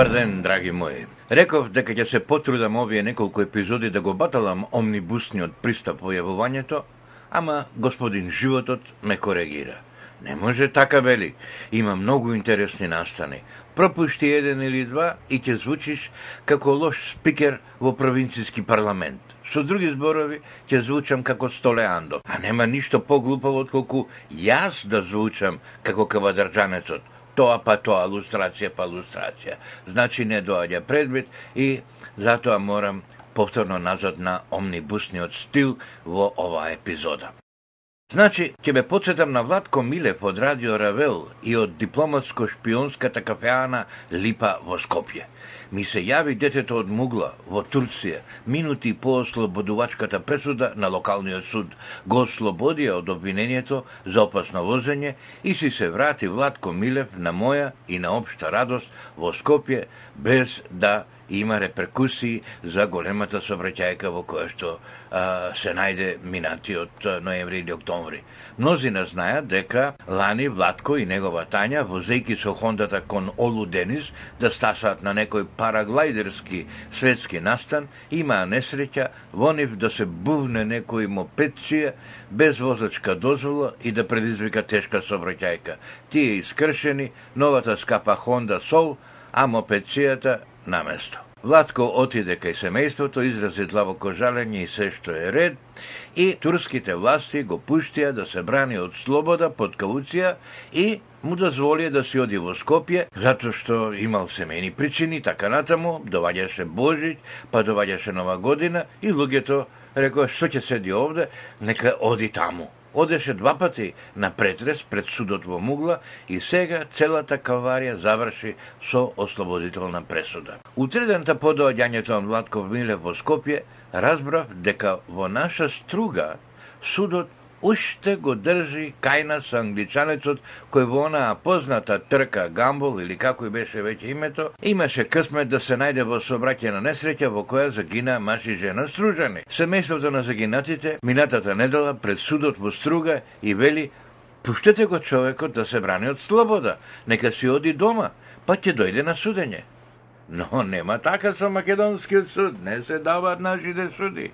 Добар ден, драги мои. Реков дека ќе се потрудам овие неколку епизоди да го баталам омнибусниот пристап во јавувањето, ама господин животот ме коригира. Не може така, бели. Има многу интересни настани. Пропушти еден или два и ќе звучиш како лош спикер во провинцијски парламент. Со други зборови, ќе звучам како Столеандо. А нема ништо поглупаво отколку јас да звучам како кавадарджанецот Тоа па тоа, лустрација па лустрација. Значи не доаѓа предвид и затоа морам повторно назад на омнибусниот стил во оваа епизода. Значи, ќе бе подсетам на Владко Милев од Радио Равел и од дипломатско-шпионската кафеана Липа во Скопје. Ми се јави детето од Мугла во Турција, минути по ослободувачката пресуда на локалниот суд. Го ослободија од обвинението за опасно возење и си се врати Владко Милев на моја и на обшта радост во Скопје без да има реперкусии за големата собраќајка во која што а, се најде минатиот ноември или октомври. Мнозина знаат дека лани Владко и негова Тања возејки со Хондата кон Олу Денис да стасаат на некој параглайдерски светски настан, имаа несреќа во нив да се бувне некој мопедција без возачка дозвола и да предизвика тешка собраќајка. Тие искршени, новата скапа Хонда Сол, а мопедцијата на место. Владко отиде кај семејството, изрази длабоко жалење и се што е ред, и турските власти го пуштија да се брани од слобода под кауција и му дозволија да си оди во Скопје, затоа што имал семејни причини, така натаму, доваѓаше Божиќ, па доваѓаше Нова година и луѓето рекоа што ќе седи овде, нека оди таму одеше два пати на претрес пред судот во Мугла и сега целата каварија заврши со ослободителна пресуда. Утредента по доаѓањето на Владков Милев во Скопје, разбрав дека во наша струга судот уште го држи кајна со англичанецот кој во онаа позната трка Гамбол или како и беше веќе името, имаше късмет да се најде во сообраќајна несреќа во која загина маж и жена стружани. Семејството на загинатите минатата недела пред судот во Струга и вели Пуштете го човекот да се брани од слобода, нека си оди дома, па ќе дојде на судење. Но нема така со македонскиот суд, не се даваат нашите суди.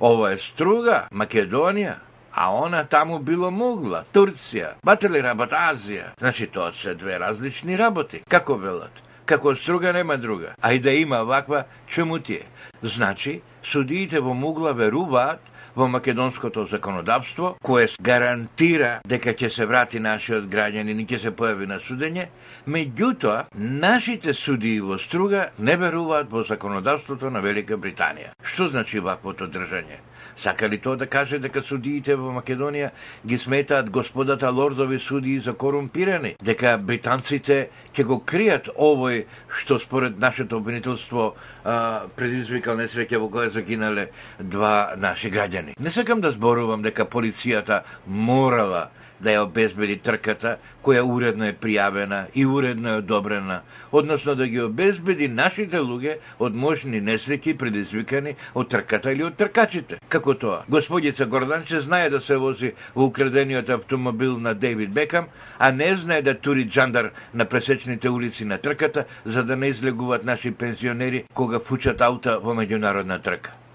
Ова е Струга, Македонија, а она таму било Мугла, Турција, батели работа Азија. Значи тоа се две различни работи. Како велат? Како струга нема друга. А и да има ваква, чему ти е? Значи, судиите во Мугла веруваат во македонското законодавство, кое гарантира дека ќе се врати нашиот граѓанин и ќе се појави на судење, меѓутоа, нашите судии во Струга не веруваат во законодавството на Велика Британија. Што значи ваквото држање? Сака ли тоа да каже дека судиите во Македонија ги сметаат господата лордови судии за корумпирани? Дека британците ќе го кријат овој што според нашето обвинителство предизвикал несреќа во која загинале два наши граѓани? Не сакам да зборувам дека полицијата морала да ја обезбеди трката која уредно е пријавена и уредно е одобрена, односно да ги обезбеди нашите луѓе од можни несреќи предизвикани од трката или од тркачите. Како тоа? Господица Горданче знае да се вози во украдениот автомобил на Дейвид Бекам, а не знае да тури джандар на пресечните улици на трката за да не излегуваат наши пензионери кога фучат аута во меѓународна трка.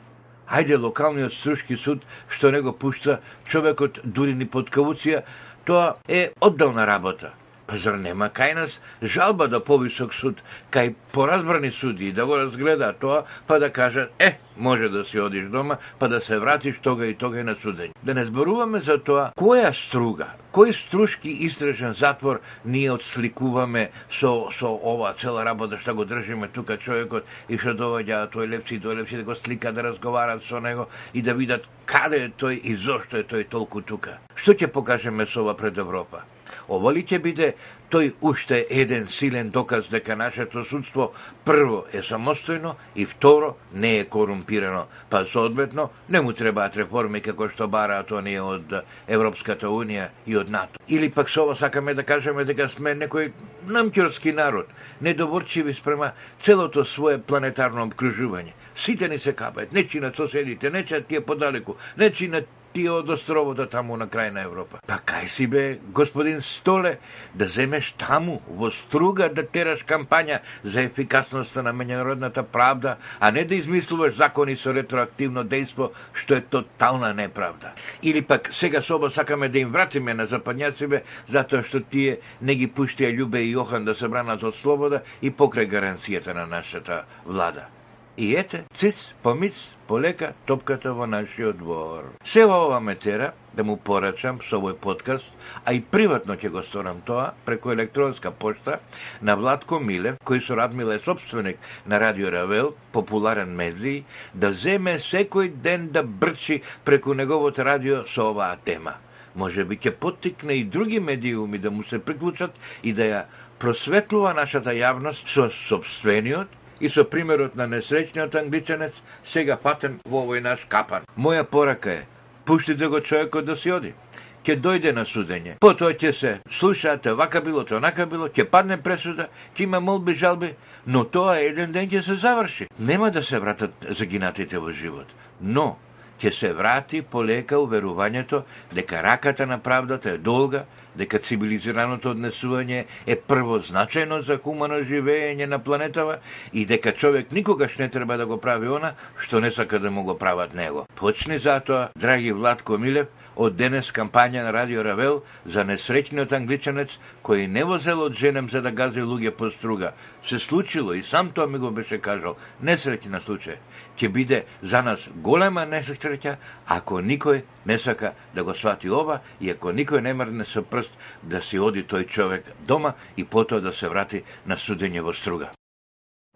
Ајде локалниот струшки суд што не го пушта човекот дури ни под кауција, тоа е одделна работа. Па зар нема кај нас жалба да повисок суд, кај поразбрани суди да го разгледа тоа, па да кажат, е, може да си одиш дома, па да се вратиш тога и тога и на судење. Да не зборуваме за тоа, која струга, кој струшки истражен затвор ние отсликуваме со, со ова цела работа што го држиме тука човекот и што доваѓа тој лепци и тој лепци да го слика, да разговарат со него и да видат каде е тој и зошто е тој толку тука. Што ќе покажеме со ова пред Европа? Ова ли ќе биде тој уште еден силен доказ дека нашето судство прво е самостојно и второ не е корумпирано, па соодветно не му требаат реформи како што бараат оние од Европската Унија и од НАТО. Или пак со ова сакаме да кажеме дека сме некој намќорски народ, недоворчиви спрема целото свое планетарно обкружување. Сите ни се капаат, нечи на соседите, нечи тие подалеку, нечи на тие од островото таму на крај на Европа. Па кај си бе, господин Столе, да земеш таму, во струга да тераш кампања за ефикасноста на меѓународната правда, а не да измислуваш закони со ретроактивно дејство, што е тотална неправда. Или пак сега соба сакаме да им вратиме на западњаците затоа што тие не ги пуштија Љубе и Јохан да се бранат од слобода и покрај гаранцијата на нашата влада. И ете, циц, помиц, полека топката во нашиот двор. Се ова ме тера да му порачам со овој подкаст, а и приватно ќе го сторам тоа преку електронска пошта на Владко Милев, кој со Радмил е собственик на Радио Равел, популарен медиј, да земе секој ден да брчи преку неговото радио со оваа тема. Може би ќе поттикне и други медиуми да му се приклучат и да ја просветлува нашата јавност со собствениот и со примерот на несреќниот англичанец сега фатен во овој наш капан. Моја порака е, пуштите го човекот да си оди. Ќе дојде на судење. Потоа ќе се слушаате, вака било, тоа нака било, ќе падне пресуда, ќе има молби, жалби, но тоа еден ден ќе се заврши. Нема да се вратат загинатите во живот. Но, ќе се врати полека уверувањето дека раката на правдата е долга, дека цивилизираното однесување е првозначено за хумано живење на планетава и дека човек никогаш не треба да го прави она што не сака да му го прават него. Почни затоа, драги Владко Милев, од денес кампања на Радио Равел за несреќниот англичанец кој не возел од женем за да гази луѓе по струга. Се случило и сам тоа ми го беше кажал. Несреќна случај. Ќе биде за нас голема несреќа ако никој не сака да го свати ова и ако никој не мрдне со прст да си оди тој човек дома и потоа да се врати на судење во струга.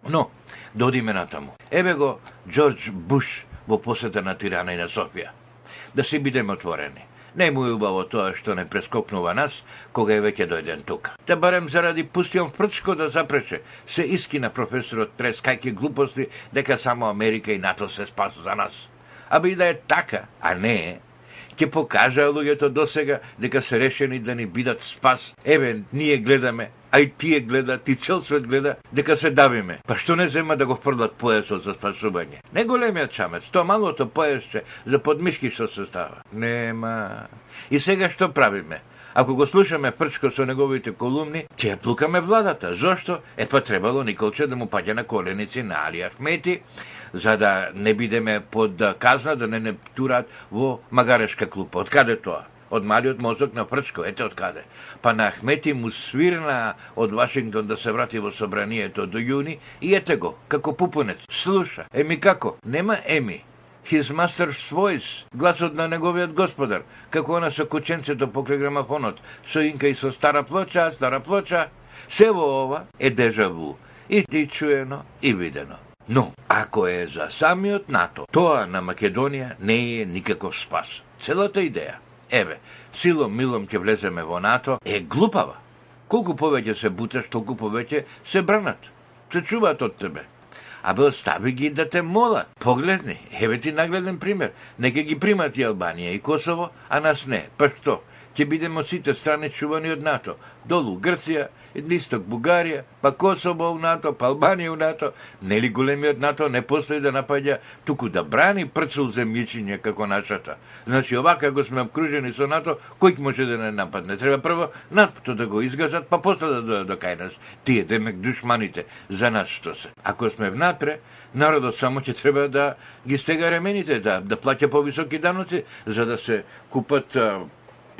Но, додиме натаму. Еве го Джордж Буш во посета на Тирана и на Софија да си бидеме отворени. Не му е убаво тоа што не прескопнува нас, кога е веќе дојден тука. Та барем заради пустион прчко да запреше, се иски на професорот трескајки глупости дека само Америка и НАТО се спасу за нас. Аби да е така, а не е, ќе покажа луѓето досега дека се решени да ни бидат спас. Еве, ние гледаме, а и тие гледат, и цел свет гледа, дека се давиме. Па што не зема да го фрлат поесот за спасување? Не големиот чамец, тоа малото поесче за подмишки што се става. Нема. И сега што правиме? Ако го слушаме Прчко со неговите колумни, ќе плукаме владата. Зошто? Е па требало Николче да му паѓа на коленици на Али Ахмети, за да не бидеме под да казна, да не не турат во магарешка клупа. Од каде тоа? од малиот мозок на Прчко, ете од каде. Па на Ахмети му свирна од Вашингтон да се врати во собранието до јуни и ете го, како пупунец. Слуша, еми како? Нема еми. His master's voice, гласот на неговиот господар, како она со кученцето покрај грамафонот, со инка и со стара плоча, стара плоча. Се во ова е дежаву, и, и чуено, и видено. Но, ако е за самиот НАТО, тоа на Македонија не е никаков спас. Целата идеја еве, силом милом ќе влеземе во НАТО, е глупава. Колку повеќе се буташ, толку повеќе се бранат. Се чуваат од тебе. А бе, остави ги да те молат. Погледни, еве ти нагледен пример. Нека ги примат и Албанија и Косово, а нас не. Па што? Ќе бидеме сите страни чувани од НАТО. Долу Грција, Исток Бугарија, па Косово у НАТО, па Албанија у НАТО, нели големиот НАТО не постои да напаѓа, туку да брани прцул земјичиња како нашата. Значи, овака го сме обкружени со НАТО, кој може да не нападне? Треба прво НАТО да го изгазат, па после да дојат до кај нас. Тие, демек, душманите, за нас што се. Ако сме внатре, народот само ќе треба да ги стега ремените, да, да плаќа повисоки даноци, за да се купат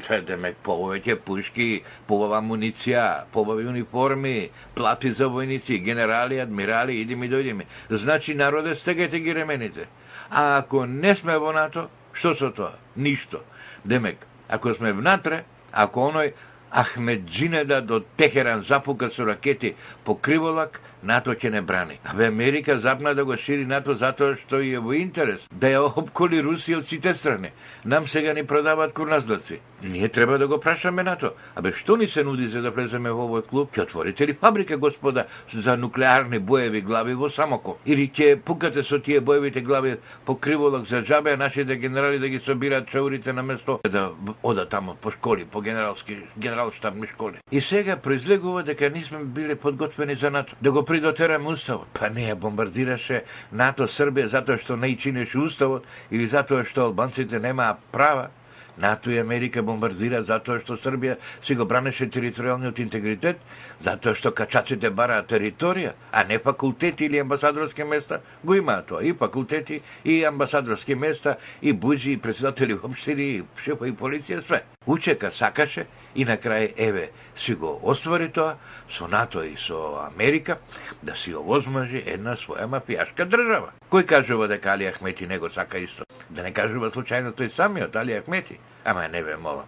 демек да повеќе пушки, побава муниција, побави униформи, плати за војници, генерали, адмирали, иди ми дојди ми. Значи народе стегете ги ремените. А ако не сме во НАТО, што со тоа? Ништо. Демек, ако сме внатре, ако оној Ахмеджинеда до Техеран запука со ракети по криволак, НАТО ќе не брани. А бе Америка запна да го шири НАТО затоа што е во интерес да ја обколи Русија од сите страни. Нам сега ни продаваат курназлаци. ние треба да го прашаме Нато. Абе, што ни се нуди за да влеземе во овој клуб? Ќе отворите ли фабрика, господа, за нуклеарни боеви глави во Самоко? Или ќе пукате со тие боевите глави по криволок за джабе, а нашите генерали да ги собираат чаурите на место да одат тамо по школи, по генералски генералштабни школи. И сега произлегува дека нисме биле подготвени за НАТО. Да го придотераме да уставот. Па не бомбардираше НАТО Србија затоа што не чинеше уставот или затоа што албанците немаа права НАТО и Америка бомбардира затоа што Србија си го бранеше територијалниот интегритет, затоа што качаците бараат територија, а не факултети или амбасадорски места, го имаат тоа. И факултети, и амбасадорски места, и буџи, и председатели општини, и шефа и полиција, све. Учека сакаше и на крај еве си го оствари тоа со НАТО и со Америка да си овозможи една своја мафијашка држава. Кој кажува дека Али Ахмети не го сака исто? Да не кажува случајно тој самиот Али Ахмети? Ама не ве молам.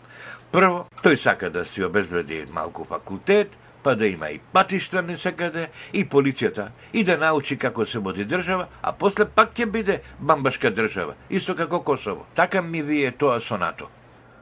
Прво, тој сака да си обезбеди малку факултет, па да има и патишта не секаде, и полицијата, и да научи како се води држава, а после пак ќе биде бамбашка држава, исто како Косово. Така ми вие тоа со НАТО.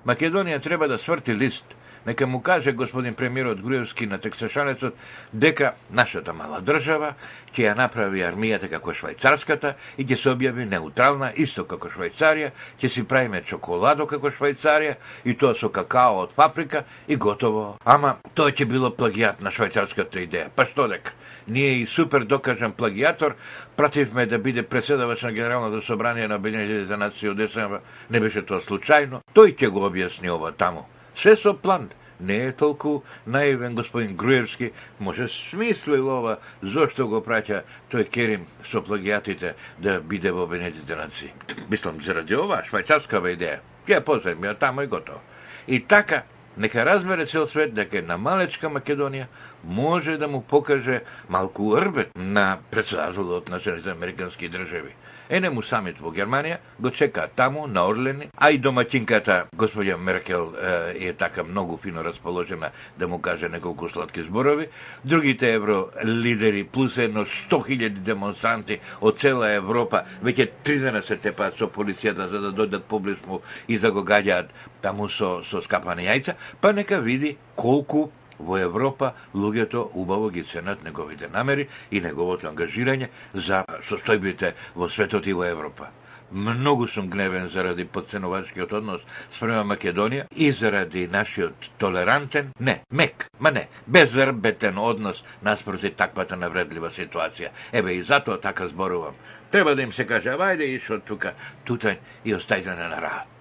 Македонија треба да сврти лист, нека му каже господин премиерот Груевски на тексашанецот дека нашата мала држава ќе ја направи армијата како швајцарската и ќе се објави неутрална исто како Швајцарија, ќе си правиме чоколадо како Швајцарија и тоа со какао од паприка и готово. Ама тоа ќе било плагијат на швајцарската идеја. Па што дека? Ние и супер докажан плагијатор пративме да биде преседавач на Генералното собрание на Обединетите нации од ДСМ. Не беше тоа случајно. Тој ќе го објасни ова таму. Се со план. Не е толку наивен господин Груевски, може смислил ова, зошто го праќа тој Керим со плагиатите да биде во Обединетите нации. Мислам, заради ова, швајцарскава идеја. Ја позем, ја тамо и готово. И така, нека разбере цел свет дека една малечка Македонија може да му покаже малку рбет на председателот на Соединените Американски држави. Ене му самит во Германија, го чека таму на Орлени, а и доматинката господја Меркел е, така многу фино расположена да му каже неколку сладки зборови. Другите евро лидери плюс едно 100.000 демонстранти од цела Европа веќе три дена па се тепаат со полицијата за да дојдат поблисмо и за го гаѓаат таму со, со скапани јајца, па нека види колку во Европа луѓето убаво ги ценат неговите намери и неговото ангажирање за состојбите во светот и во Европа. Многу сум гневен заради подценувачкиот однос спрема Македонија и заради нашиот толерантен, не, мек, ма не, безрбетен однос наспроти таквата навредлива ситуација. Еве и затоа така зборувам. Треба да им се каже, вајде ишо тука, тутај и остајте на нарад.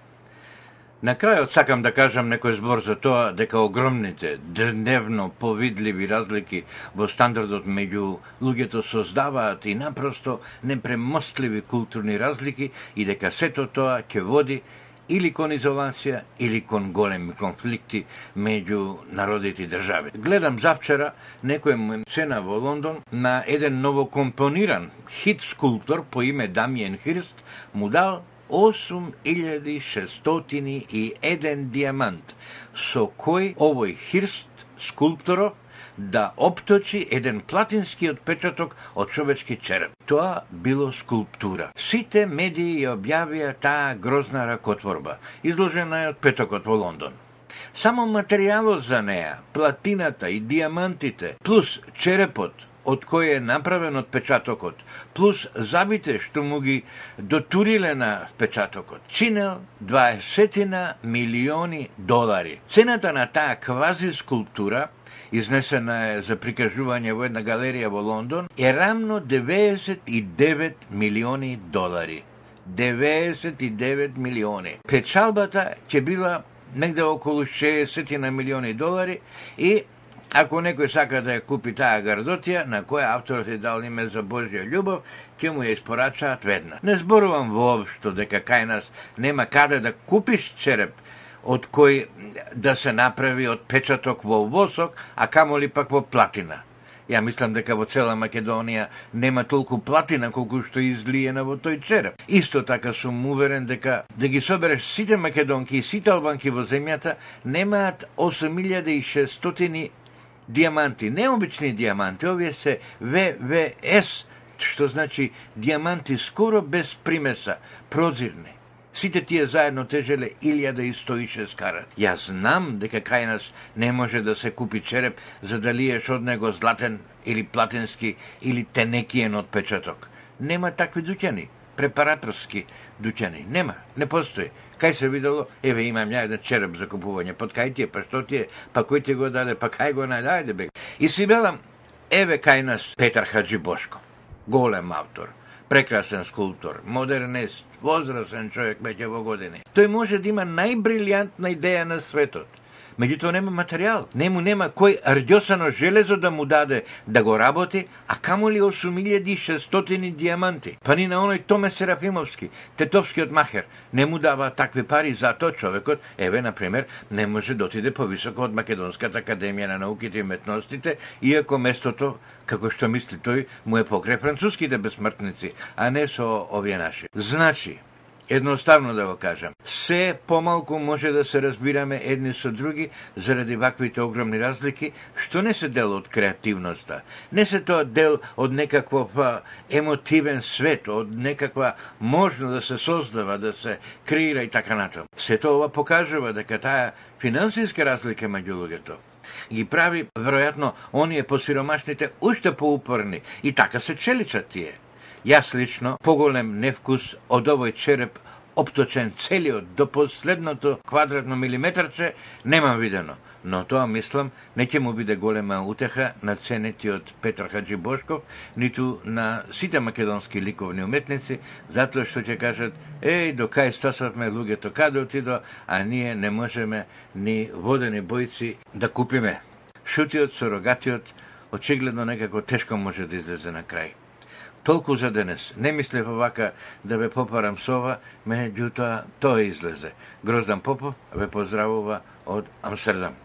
На крајот сакам да кажам некој збор за тоа дека огромните, дневно повидливи разлики во стандардот меѓу луѓето создаваат и напросто непремостливи културни разлики и дека сето тоа ќе води или кон изолација, или кон големи конфликти меѓу народите и држави. Гледам завчера некој сцена во Лондон на еден новокомпониран хит скулптор по име Дамиен Хирст му дал 8601 диамант, со кој овој Хирст, скулпторов, да опточи еден платински отпечаток од човечки череп. Тоа било скулптура. Сите медии ја објавија таа грозна ракотворба, изложена е од петокот во Лондон. Само материјалот за неа, платината и диамантите, плюс черепот од кој е направен отпечатокот, плюс забите што му ги дотуриле на печатокот чинел 20 милиони долари. Цената на таа квази скулптура изнесена е за прикажување во една галерија во Лондон, е рамно 99 милиони долари. 99 милиони. Печалбата ќе била негде околу 60 на милиони долари и Ако некој сака да ја купи таа гардотија, на која авторот е дал име за Божја љубов, ќе му ја испорачаат веднаш. Не зборувам воопшто дека кај нас нема каде да купиш череп од кој да се направи од печаток во восок, а камоли пак во платина. Ја мислам дека во цела Македонија нема толку платина колку што излиена во тој череп. Исто така сум уверен дека да ги собереш сите македонки и сите албанки во земјата немаат 8600 диаманти, необични диаманти, овие се ВВС, што значи диаманти скоро без примеса, прозирни. Сите тие заедно тежеле 1106 кара. Ја знам дека кај нас не може да се купи череп за да лиеш од него златен или платински или тенекиен отпечаток. Нема такви дуќани, препараторски дуќани. Нема, не постои. Кај се видело, еве имам ја еден череп за купување, под кај ти е, па што ти е, па кој ти го даде, па кај го најде, ајде бе. И си велам, еве кај нас Петар Хаджи Бошко, голем автор, прекрасен скулптор, модернист, возрасен човек веќе во години. Тој може да има најбрилјантна идеја на светот меѓутоа нема материјал. Нему нема кој рѓосано железо да му даде да го работи, а камоли 8600 диаманти. Па ни на оној Томе Серафимовски, тетовскиот махер, не му дава такви пари, затоа човекот, еве, на пример, не може да отиде повисоко од Македонската академија на науките и уметностите, иако местото како што мисли тој, му е покрај француските безсмртници, а не со овие наши. Значи, Едноставно да го кажам, се помалку може да се разбираме едни со други заради ваквите огромни разлики, што не се дел од креативноста. Не се тоа дел од некаков емотивен свет, од некаква можно да се создава, да се креира и така натаму. Се тоа покажува дека таа финансиска разлика меѓу луѓето ги прави, веројатно, оние посиромашните уште поупорни и така се челичат тие. Јас лично поголем невкус од овој череп обточен целиот до последното квадратно милиметарче немам видено, но тоа мислам не ќе му биде голема утеха на ценетиот Петар Хаджи Бошков, ниту на сите македонски ликовни уметници, затоа што ќе кажат, еј, до кај стасавме луѓето каде отидо, а ние не можеме ни водени бојци да купиме. Шутиот со рогатиот очигледно некако тешко може да излезе на крај. Толку за денес. Не мислев вака да ве попарам со ова, меѓутоа тоа излезе. Гроздан Попов ве поздравува од Амстердам.